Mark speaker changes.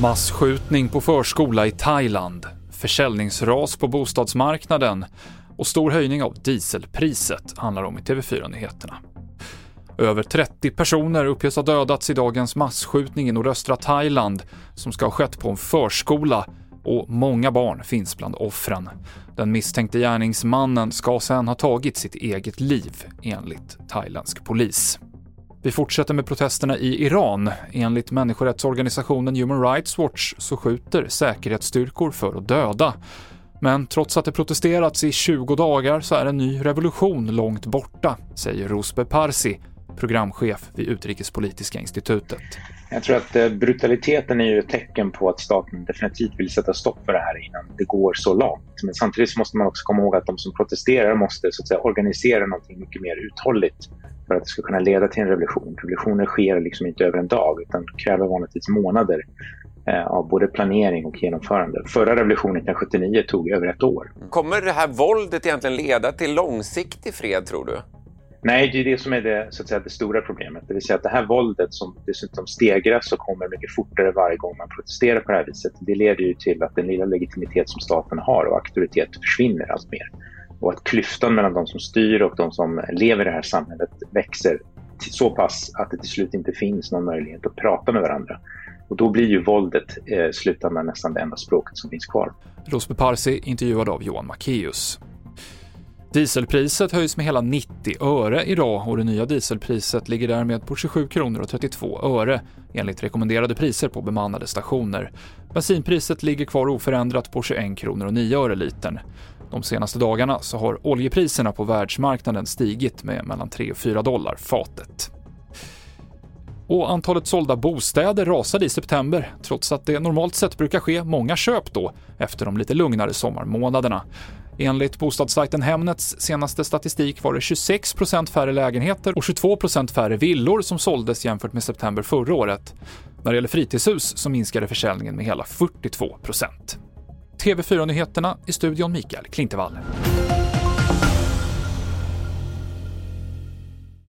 Speaker 1: Massskjutning på förskola i Thailand, försäljningsras på bostadsmarknaden och stor höjning av dieselpriset handlar om i TV4-nyheterna. Över 30 personer uppges ha dödats i dagens massskjutning i nordöstra Thailand som ska ha skett på en förskola och många barn finns bland offren. Den misstänkte gärningsmannen ska sedan ha tagit sitt eget liv, enligt thailändsk polis. Vi fortsätter med protesterna i Iran. Enligt människorättsorganisationen Human Rights Watch så skjuter säkerhetsstyrkor för att döda. Men trots att det protesterats i 20 dagar så är en ny revolution långt borta, säger Rosbe Parsi, programchef vid Utrikespolitiska institutet.
Speaker 2: Jag tror att eh, brutaliteten är ju ett tecken på att staten definitivt vill sätta stopp för det här innan det går så långt. Men samtidigt måste man också komma ihåg att de som protesterar måste så att säga, organisera någonting mycket mer uthålligt för att det ska kunna leda till en revolution. Revolutioner sker liksom inte över en dag utan kräver vanligtvis månader eh, av både planering och genomförande. Förra revolutionen 1979 tog över ett år.
Speaker 3: Kommer det här våldet egentligen leda till långsiktig fred, tror du?
Speaker 2: Nej, det är det som är det, så att säga, det stora problemet. Det vill säga att det här våldet som dessutom stegras och kommer mycket fortare varje gång man protesterar på det här viset, det leder ju till att den lilla legitimitet som staten har och auktoritet försvinner allt mer. Och att klyftan mellan de som styr och de som lever i det här samhället växer så pass att det till slut inte finns någon möjlighet att prata med varandra. Och då blir ju våldet eh, slutändan nästan det enda språket som finns kvar.
Speaker 1: Rosby Parsi intervjuad av Johan Macéus. Dieselpriset höjs med hela 90 öre idag och det nya dieselpriset ligger därmed på 27 kronor och 32 öre enligt rekommenderade priser på bemannade stationer. Bensinpriset ligger kvar oförändrat på 21 kronor och 9 öre litern. De senaste dagarna så har oljepriserna på världsmarknaden stigit med mellan 3 och 4 dollar fatet. Och antalet sålda bostäder rasade i september, trots att det normalt sett brukar ske många köp då, efter de lite lugnare sommarmånaderna. Enligt bostadssajten Hemnets senaste statistik var det 26% färre lägenheter och 22% färre villor som såldes jämfört med september förra året. När det gäller fritidshus så minskade försäljningen med hela 42 TV4-nyheterna i studion Mikael Klintevall.